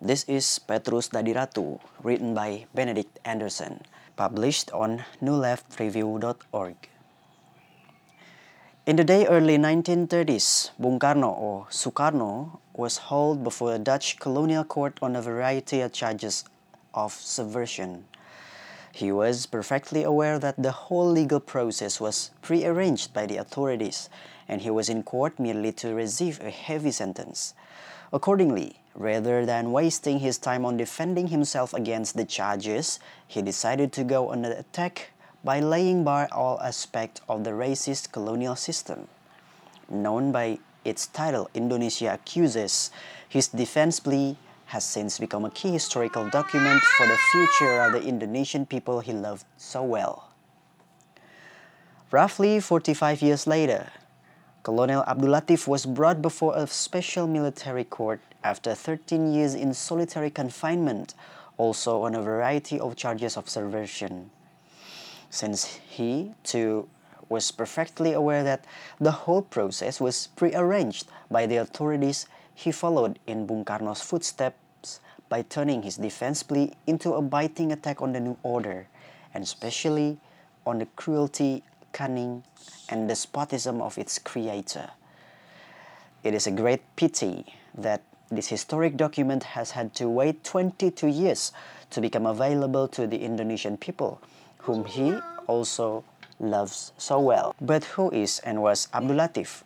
This is Petrus Dadi Ratu, written by Benedict Anderson, published on newleftreview.org. In the day early 1930s, Bung Karno or Sukarno was hauled before a Dutch colonial court on a variety of charges of subversion. He was perfectly aware that the whole legal process was prearranged by the authorities, and he was in court merely to receive a heavy sentence. Accordingly, rather than wasting his time on defending himself against the charges, he decided to go on an attack by laying bare all aspects of the racist colonial system. Known by its title Indonesia Accuses, his defense plea has since become a key historical document for the future of the Indonesian people he loved so well. Roughly 45 years later, Colonel Abdul Latif was brought before a special military court after 13 years in solitary confinement, also on a variety of charges of subversion. Since he, too, was perfectly aware that the whole process was prearranged by the authorities, he followed in Bung Karno's footsteps by turning his defense plea into a biting attack on the new order, and especially on the cruelty, cunning, and despotism of its creator. It is a great pity that this historic document has had to wait 22 years to become available to the Indonesian people, whom he also loves so well. But who is and was Abdul Latif,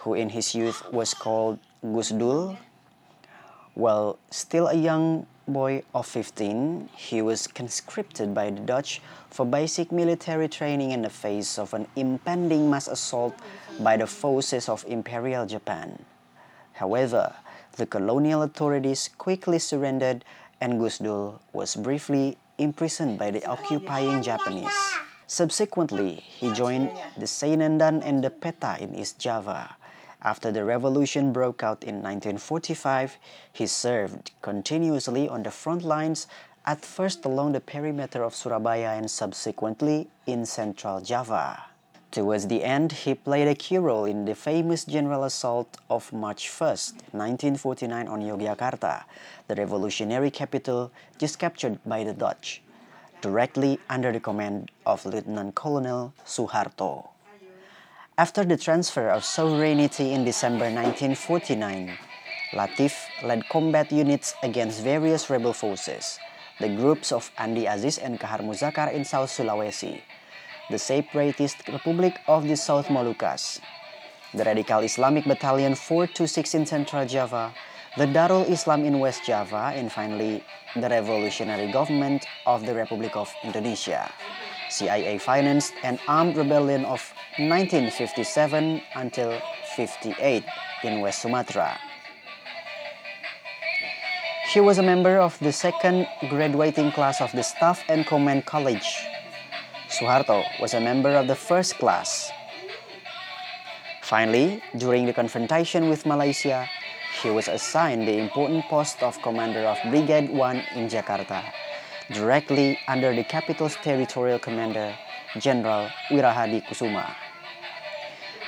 who in his youth was called Gus Dul? While still a young boy of 15, he was conscripted by the Dutch for basic military training in the face of an impending mass assault by the forces of Imperial Japan. However, the colonial authorities quickly surrendered and Gusdul was briefly imprisoned by the occupying Japanese. Subsequently, he joined the Seinendan and the Peta in East Java. After the revolution broke out in 1945, he served continuously on the front lines, at first along the perimeter of Surabaya and subsequently in central Java. Towards the end, he played a key role in the famous general assault of March 1, 1949 on Yogyakarta, the revolutionary capital just captured by the Dutch, directly under the command of Lieutenant Colonel Suharto. After the transfer of sovereignty in December 1949, Latif led combat units against various rebel forces, the groups of Andi Aziz and Kahar Muzakar in South Sulawesi, the Separatist Republic of the South Moluccas, the Radical Islamic Battalion 426 in Central Java, the Darul Islam in West Java, and finally, the Revolutionary Government of the Republic of Indonesia. CIA financed an armed rebellion of 1957 until 58 in West Sumatra. He was a member of the second graduating class of the Staff and Command College Suharto was a member of the first class. Finally, during the confrontation with Malaysia, he was assigned the important post of commander of Brigade 1 in Jakarta, directly under the capital's territorial commander, General Wirahadi Kusuma.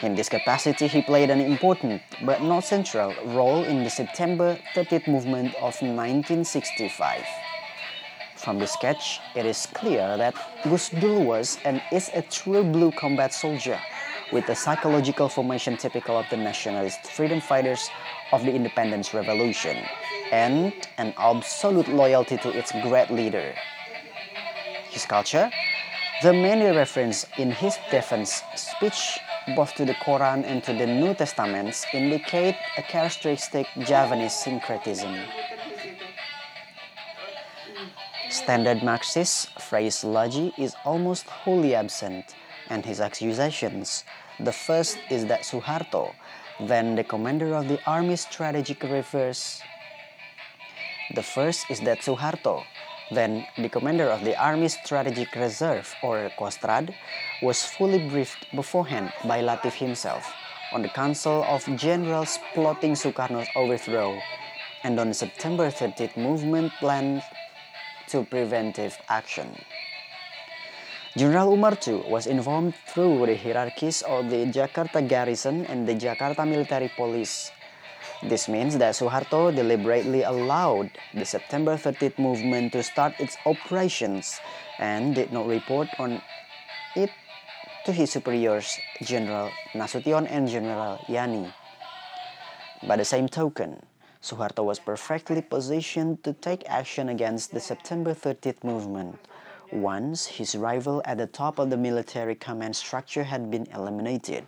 In this capacity, he played an important but not central role in the September 30th movement of 1965. From the sketch, it is clear that Gus Dul was and is a true blue combat soldier with the psychological formation typical of the nationalist freedom fighters of the independence revolution and an absolute loyalty to its great leader. His culture, the many reference in his defense speech both to the Quran and to the New Testaments indicate a characteristic Javanese syncretism. Standard Marxist phraseology is almost wholly absent, and his accusations. The first is that Suharto, then the commander of the Army Strategic Reserve, the first is that Suharto, then the commander of the Army Strategic Reserve or Kostrad, was fully briefed beforehand by Latif himself on the Council of Generals plotting Sukarno's overthrow, and on the September 30th movement plan to preventive action. General Umar too was informed through the hierarchies of the Jakarta garrison and the Jakarta military police This means that Suharto deliberately allowed the September 30th movement to start its operations and did not report on it to his superiors, General Nasution and General Yani. By the same token, Suharto was perfectly positioned to take action against the September 30th movement once his rival at the top of the military command structure had been eliminated.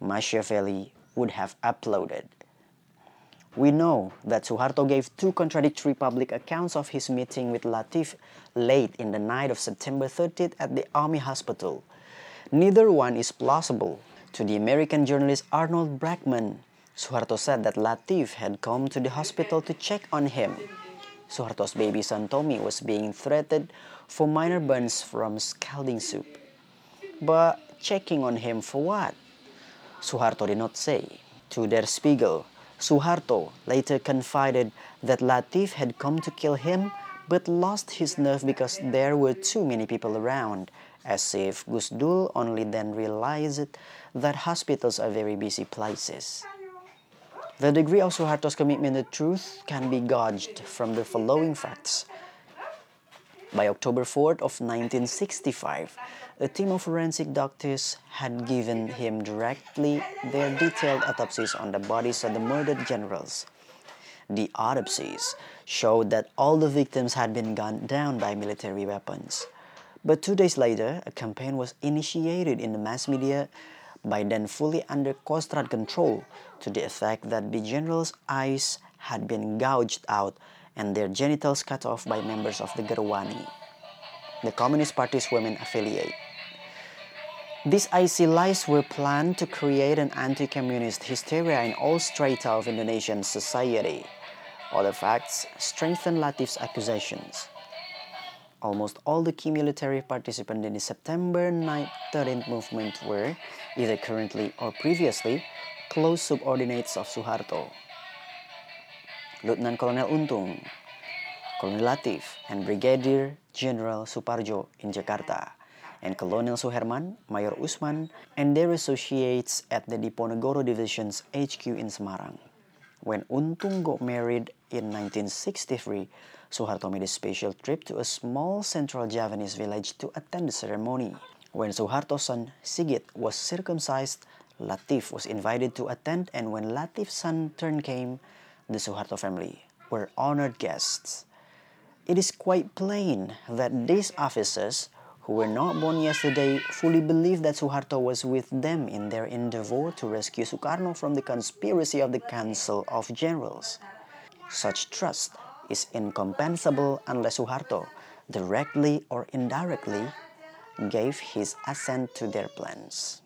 Machiavelli would have uploaded. We know that Suharto gave two contradictory public accounts of his meeting with Latif late in the night of September 30th at the Army Hospital. Neither one is plausible. To the American journalist Arnold Brackman, Suharto said that Latif had come to the hospital to check on him. Suharto's baby son Tommy was being treated for minor burns from scalding soup. But checking on him for what? Suharto did not say. To Der Spiegel, Suharto later confided that Latif had come to kill him but lost his nerve because there were too many people around, as if Gusdul only then realized that hospitals are very busy places. The degree of Suharto's commitment to truth can be gauged from the following facts. By October 4th of 1965, a team of forensic doctors had given him directly their detailed autopsies on the bodies of the murdered generals. The autopsies showed that all the victims had been gunned down by military weapons. But two days later, a campaign was initiated in the mass media by then fully under Kostrad control to the effect that the generals' eyes had been gouged out and their genitals cut off by members of the Gerwani, the Communist Party's women affiliate. These icy lies were planned to create an anti-communist hysteria in all strata of Indonesian society. Other facts strengthen Latif's accusations. Almost all the key military participants in the September 9th 13th movement were, either currently or previously, close subordinates of Suharto. Lieutenant Colonel Untung, Colonel Latif, and Brigadier General Suparjo in Jakarta and Colonel Suherman, Mayor Usman, and their associates at the Diponegoro Division's HQ in Semarang. When Untung got married in 1963, Suharto made a special trip to a small central Javanese village to attend the ceremony. When Suharto's son Sigit was circumcised, Latif was invited to attend, and when Latif's son turn came, the Suharto family were honored guests. It is quite plain that these officers who were not born yesterday fully believed that Suharto was with them in their endeavor to rescue Sukarno from the conspiracy of the Council of Generals. Such trust is incompensable unless Suharto, directly or indirectly, gave his assent to their plans.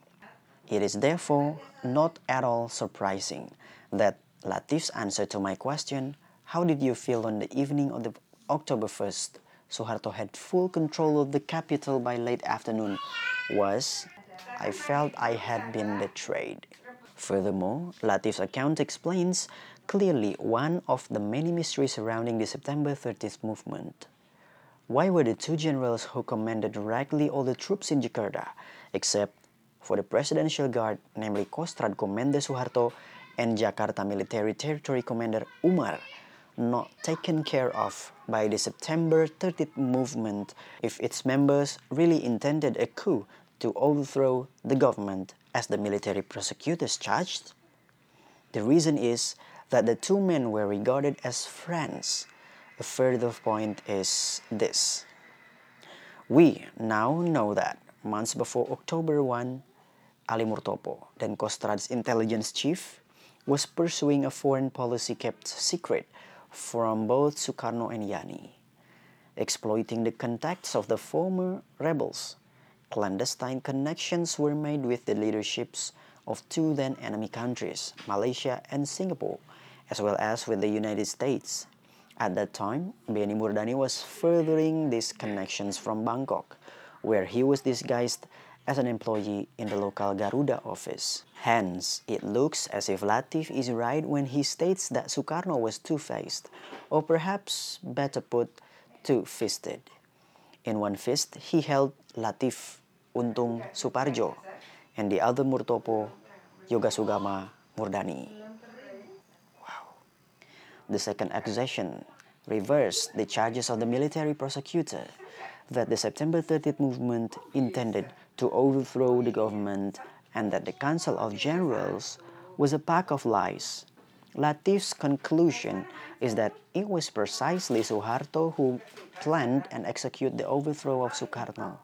It is therefore not at all surprising that Latif's answer to my question, How did you feel on the evening of the October 1st, Suharto had full control of the capital by late afternoon was I felt I had been betrayed. Furthermore, Latif's account explains clearly one of the many mysteries surrounding the September 30th movement. Why were the two generals who commanded directly all the troops in Jakarta, except for the Presidential Guard, namely Kostrad Commander Suharto and Jakarta Military Territory Commander Umar, not taken care of by the September 30th movement if its members really intended a coup to overthrow the government as the military prosecutors charged? The reason is that the two men were regarded as friends. A further point is this. We now know that months before October 1, Ali Murtopo, then Kostrad's intelligence chief, was pursuing a foreign policy kept secret from both Sukarno and Yani, exploiting the contacts of the former rebels. Clandestine connections were made with the leaderships of two then enemy countries, Malaysia and Singapore, as well as with the United States. At that time, Benny Murdani was furthering these connections from Bangkok, where he was disguised as an employee in the local Garuda office. Hence, it looks as if Latif is right when he states that Sukarno was two faced, or perhaps better put, two fisted. In one fist, he held Latif Untung Suparjo, and the other Murtopo Yoga Sugama Murdani. Wow. The second accusation reversed the charges of the military prosecutor that the September 30th movement intended to overthrow the government and that the Council of Generals was a pack of lies. Latif's conclusion is that it was precisely Suharto who planned and executed the overthrow of Sukarno,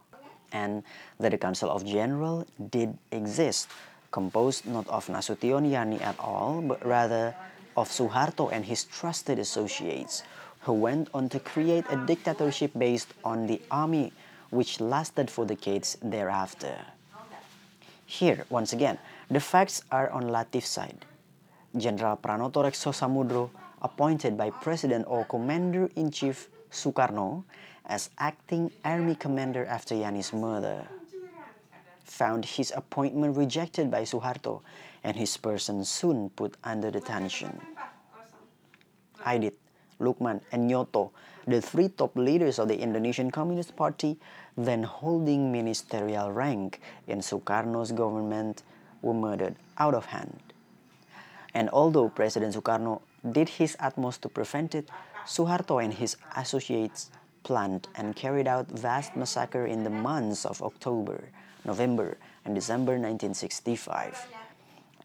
and that the Council of Generals did exist, composed not of Nasution Yani at all, but rather of Suharto and his trusted associates, who went on to create a dictatorship based on the army which lasted for decades thereafter. Here, once again, the facts are on Latif's side. General Pranoto Rekso Samudro, appointed by President or Commander-in-Chief Sukarno as acting army commander after Yani's murder, found his appointment rejected by Suharto and his person soon put under detention. Aidit, Lukman, and Nyoto, the three top leaders of the Indonesian Communist Party, then holding ministerial rank in Sukarno's government, were murdered out of hand. And although President Sukarno did his utmost to prevent it, Suharto and his associates planned and carried out vast massacre in the months of October, November, and December 1965.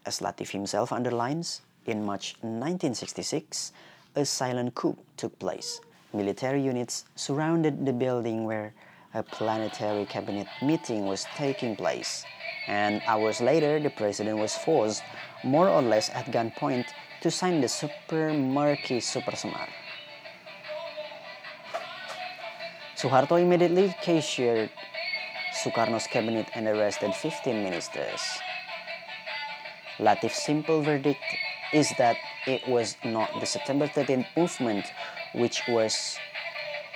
As Latif himself underlines, in March 1966, a silent coup took place. Military units surrounded the building where a planetary cabinet meeting was taking place and hours later the president was forced, more or less at gunpoint, to sign the Super Marquis Super Semar. Suharto immediately cashiered Sukarno's cabinet and arrested 15 ministers. Latif's simple verdict is that it was not the September 13th movement which was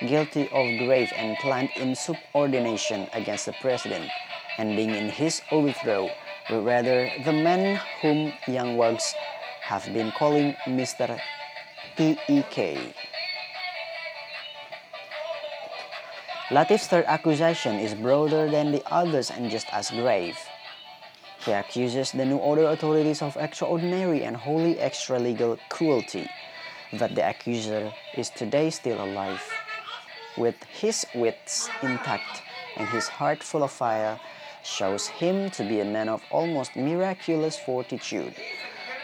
guilty of grave and planned insubordination against the president, ending in his overthrow, but rather the man whom young Wags have been calling Mr. TEK. Latif's third accusation is broader than the others and just as grave. He accuses the New Order authorities of extraordinary and wholly extra-legal cruelty, that the accuser is today still alive. With his wits intact and his heart full of fire, shows him to be a man of almost miraculous fortitude.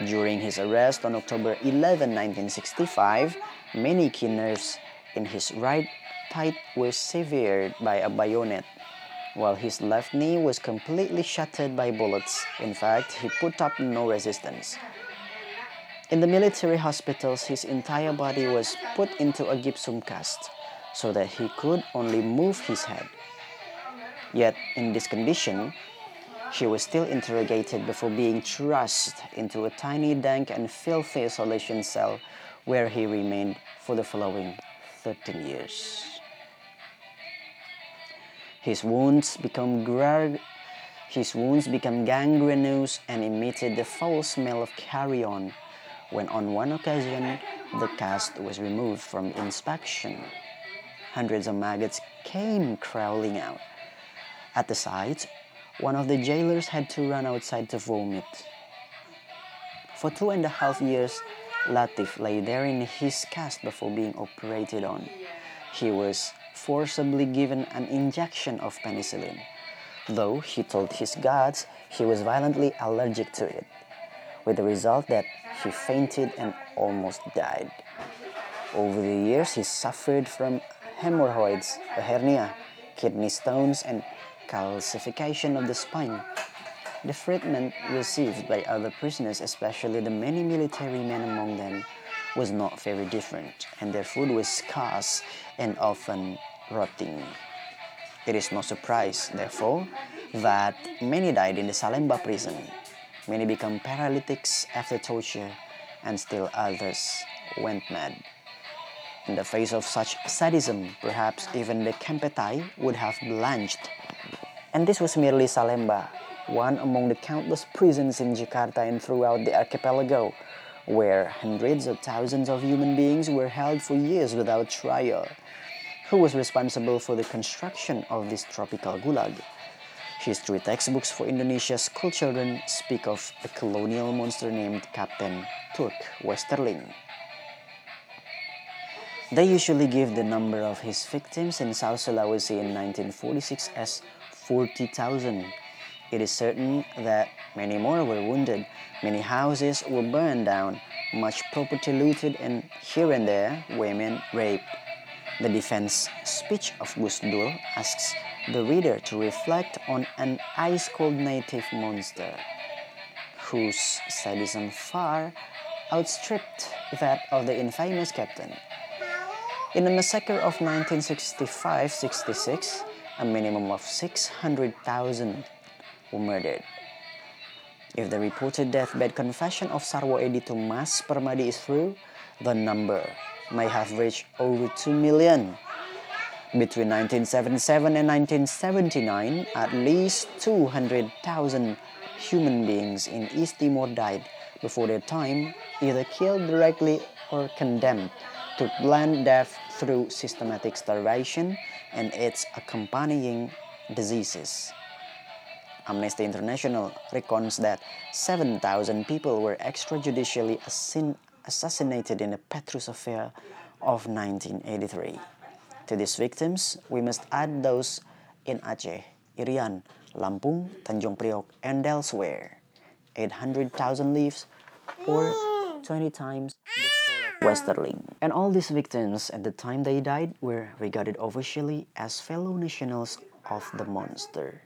During his arrest on October 11, 1965, many key nerves in his right thigh were severed by a bayonet, while his left knee was completely shattered by bullets. In fact, he put up no resistance. In the military hospitals, his entire body was put into a gypsum cast so that he could only move his head. Yet, in this condition, she was still interrogated before being thrust into a tiny, dank, and filthy isolation cell where he remained for the following 13 years. His wounds become gra- his wounds became gangrenous and emitted the foul smell of carrion when on one occasion the cast was removed from inspection. Hundreds of maggots came crawling out. At the sight, one of the jailers had to run outside to vomit. For two and a half years, Latif lay there in his cast before being operated on. He was forcibly given an injection of penicillin, though he told his guards he was violently allergic to it, with the result that he fainted and almost died. Over the years, he suffered from hemorrhoids, a hernia, kidney stones, and calcification of the spine. The treatment received by other prisoners, especially the many military men among them, was not very different, and their food was scarce and often rotting. It is no surprise, therefore, that many died in the Salemba prison. Many became paralytics after torture, and still others went mad. In the face of such sadism, perhaps even the Kempeitai would have blanched and this was merely Salemba, one among the countless prisons in Jakarta and throughout the archipelago, where hundreds of thousands of human beings were held for years without trial. Who was responsible for the construction of this tropical gulag? History textbooks for Indonesia's schoolchildren speak of a colonial monster named Captain Turk Westerling. They usually give the number of his victims in South Sulawesi in 1946 as 40,000. It is certain that many more were wounded, many houses were burned down, much property looted, and here and there women raped. The defense speech of Gusdul asks the reader to reflect on an ice cold native monster whose sadism far outstripped that of the infamous captain. In the massacre of 1965 66, a minimum of 600,000 were murdered. If the reported deathbed confession of Sarwo Edi to Mas Permadi is true, the number may have reached over 2 million. Between 1977 and 1979, at least 200,000 human beings in East Timor died before their time, either killed directly or condemned to bland death through systematic starvation and its accompanying diseases. Amnesty International reckons that 7,000 people were extrajudicially assassinated in the Petrus affair of 1983. To these victims, we must add those in Aceh, Irian, Lampung, Tanjung Priok, and elsewhere. 800,000 lives, or 20 times Westerling. And all these victims at the time they died were regarded officially as fellow nationals of the monster.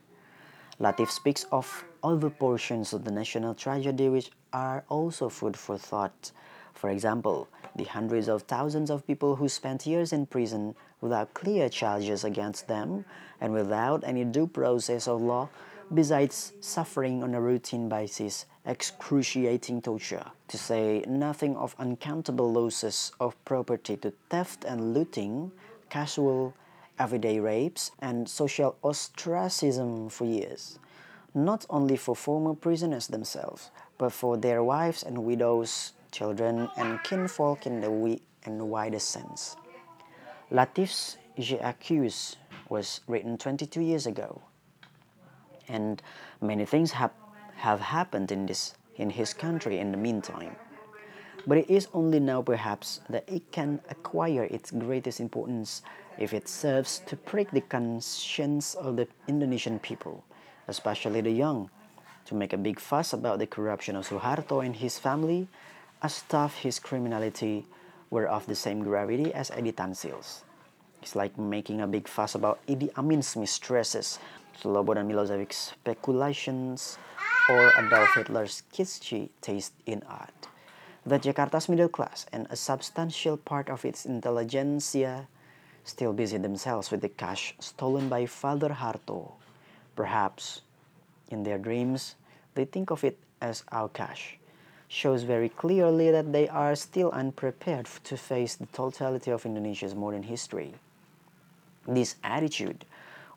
Latif speaks of other portions of the national tragedy which are also food for thought. For example, the hundreds of thousands of people who spent years in prison without clear charges against them and without any due process of law, besides suffering on a routine basis excruciating torture, to say nothing of uncountable losses of property to theft and looting, casual everyday rapes, and social ostracism for years, not only for former prisoners themselves, but for their wives and widows children, and kinfolk in the we and widest sense. Latif's J'accuse was written 22 years ago, and many things have, have happened in, this, in his country in the meantime. But it is only now, perhaps, that it can acquire its greatest importance if it serves to prick the conscience of the Indonesian people, especially the young, to make a big fuss about the corruption of Suharto and his family as tough his criminality were of the same gravity as Edi Tansil's. It's like making a big fuss about Idi Amin's mistresses, Slobodan Milosevic's speculations, or Adolf Hitler's kitschy taste in art. That Jakarta's middle class and a substantial part of its intelligentsia still busy themselves with the cash stolen by Father Harto. Perhaps, in their dreams, they think of it as our cash shows very clearly that they are still unprepared to face the totality of Indonesia's modern history. This attitude,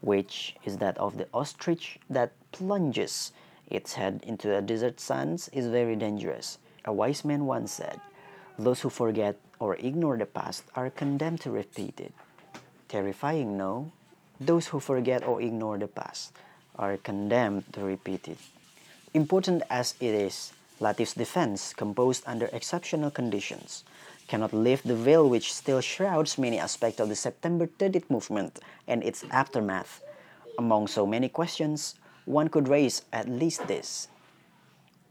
which is that of the ostrich that plunges its head into the desert sands, is very dangerous. A wise man once said, Those who forget or ignore the past are condemned to repeat it. Terrifying, no? Those who forget or ignore the past are condemned to repeat it. Important as it is, Latif's defense, composed under exceptional conditions, cannot lift the veil which still shrouds many aspects of the September 30th movement and its aftermath. Among so many questions, one could raise at least this.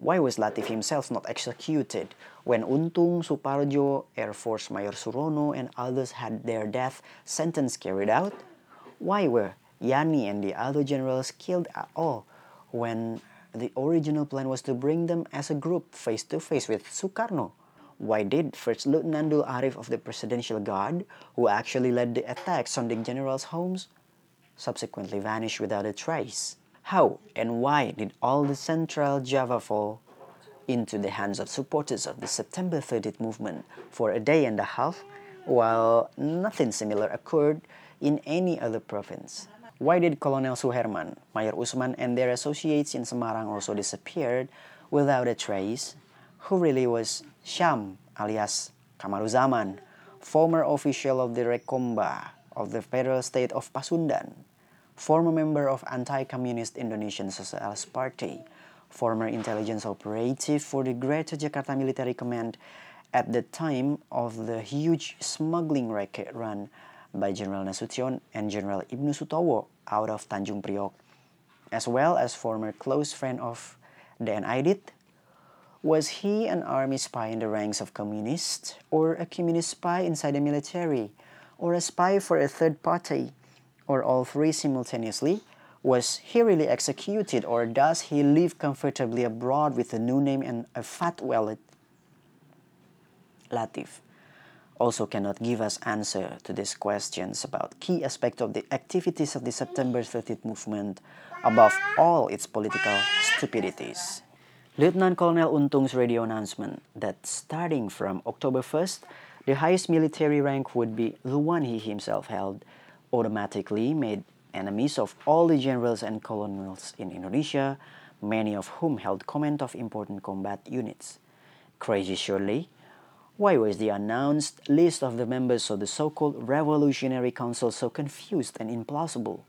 Why was Latif himself not executed when Untung, Suparjo, Air Force Mayor Surono, and others had their death sentence carried out? Why were Yani and the other generals killed at all when the original plan was to bring them as a group face to face with Sukarno. Why did First Lieutenant Dul Arif of the Presidential Guard, who actually led the attacks on the generals' homes, subsequently vanish without a trace? How and why did all the Central Java fall into the hands of supporters of the September 30th movement for a day and a half, while nothing similar occurred in any other province? Why did Colonel Suherman, Mayor Usman, and their associates in Semarang also disappeared without a trace? Who really was Sham, alias Kamaruzaman, former official of the Rekomba of the federal state of Pasundan, former member of anti-communist Indonesian Socialist Party, former intelligence operative for the Greater Jakarta Military Command, at the time of the huge smuggling racket run by General Nasution and General Ibnu Sutowo out of Tanjung Priok, as well as former close friend of Dan Aidit. Was he an army spy in the ranks of communists, or a communist spy inside the military, or a spy for a third party, or all three simultaneously? Was he really executed, or does he live comfortably abroad with a new name and a fat wallet? Latif also cannot give us answer to these questions about key aspects of the activities of the September 30th movement, above all its political stupidities. Lieutenant Colonel Untung's radio announcement that starting from October 1st, the highest military rank would be the one he himself held, automatically made enemies of all the generals and colonels in Indonesia, many of whom held command of important combat units. Crazy surely, why was the announced list of the members of the so-called Revolutionary Council so confused and implausible?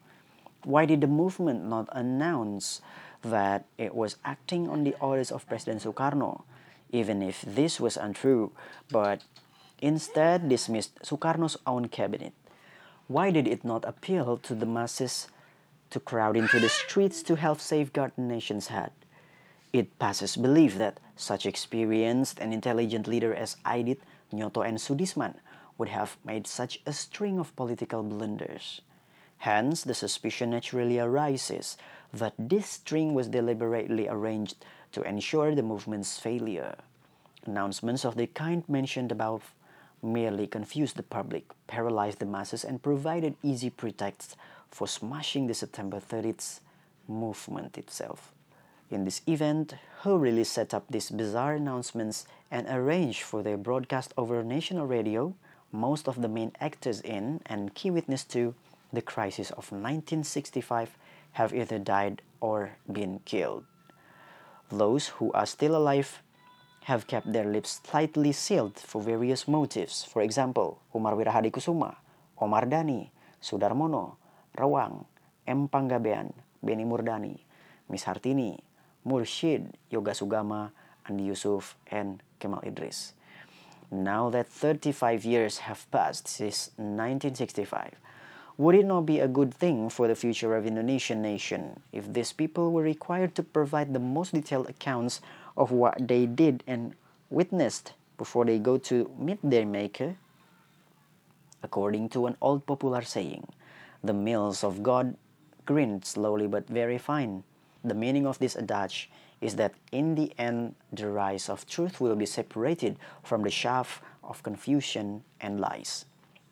Why did the movement not announce that it was acting on the orders of President Sukarno, even if this was untrue, but instead dismissed Sukarno's own cabinet? Why did it not appeal to the masses to crowd into the streets to help safeguard the nation's head? It passes belief that such experienced and intelligent leader as Aidit, Nyoto, and Sudisman would have made such a string of political blunders. Hence, the suspicion naturally arises that this string was deliberately arranged to ensure the movement's failure. Announcements of the kind mentioned above merely confused the public, paralyzed the masses, and provided easy pretexts for smashing the September 30th movement itself. In this event, who really set up these bizarre announcements and arranged for their broadcast over national radio, most of the main actors in and key witness to the crisis of 1965 have either died or been killed. Those who are still alive have kept their lips tightly sealed for various motives. For example, Umar Wirahadi Kusuma, Omar Dhani, Sudarmono, Rawang, M. Panggabean, Beni Murdani, Miss Hartini, Murshid, Yoga Sugama, Andi Yusuf, and Kemal Idris. Now that 35 years have passed since 1965, would it not be a good thing for the future of Indonesian nation if these people were required to provide the most detailed accounts of what they did and witnessed before they go to meet their maker? According to an old popular saying, the mills of God grind slowly but very fine. The meaning of this adage is that in the end, the rise of truth will be separated from the chaff of confusion and lies.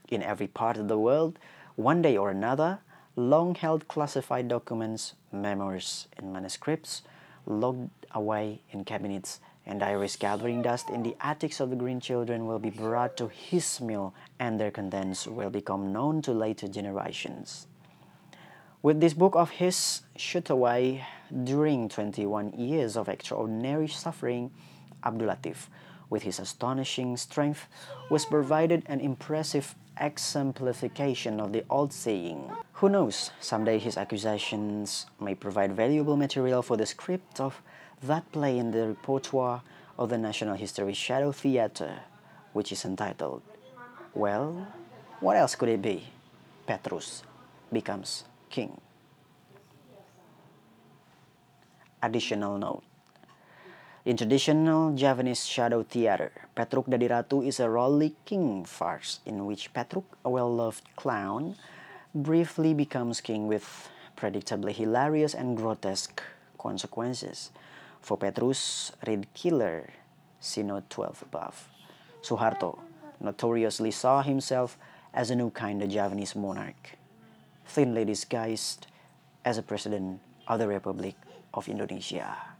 In every part of the world, one day or another, long held classified documents, memoirs, and manuscripts locked away in cabinets and diaries gathering dust in the attics of the green children will be brought to his mill and their contents will become known to later generations. With this book of his shut away during 21 years of extraordinary suffering, Abdul Latif, with his astonishing strength, was provided an impressive exemplification of the old saying. Who knows, someday his accusations may provide valuable material for the script of that play in the repertoire of the National History Shadow Theatre, which is entitled, Well, what else could it be? Petrus becomes king. Additional note. In traditional Javanese shadow theater, Petruk Dadi Ratu is a rollicking farce in which Petruk, a well-loved clown, briefly becomes king with predictably hilarious and grotesque consequences. For Petrus, read Killer, see note 12 above. Suharto notoriously saw himself as a new kind of Javanese monarch thinly disguised as a president of the Republic of Indonesia.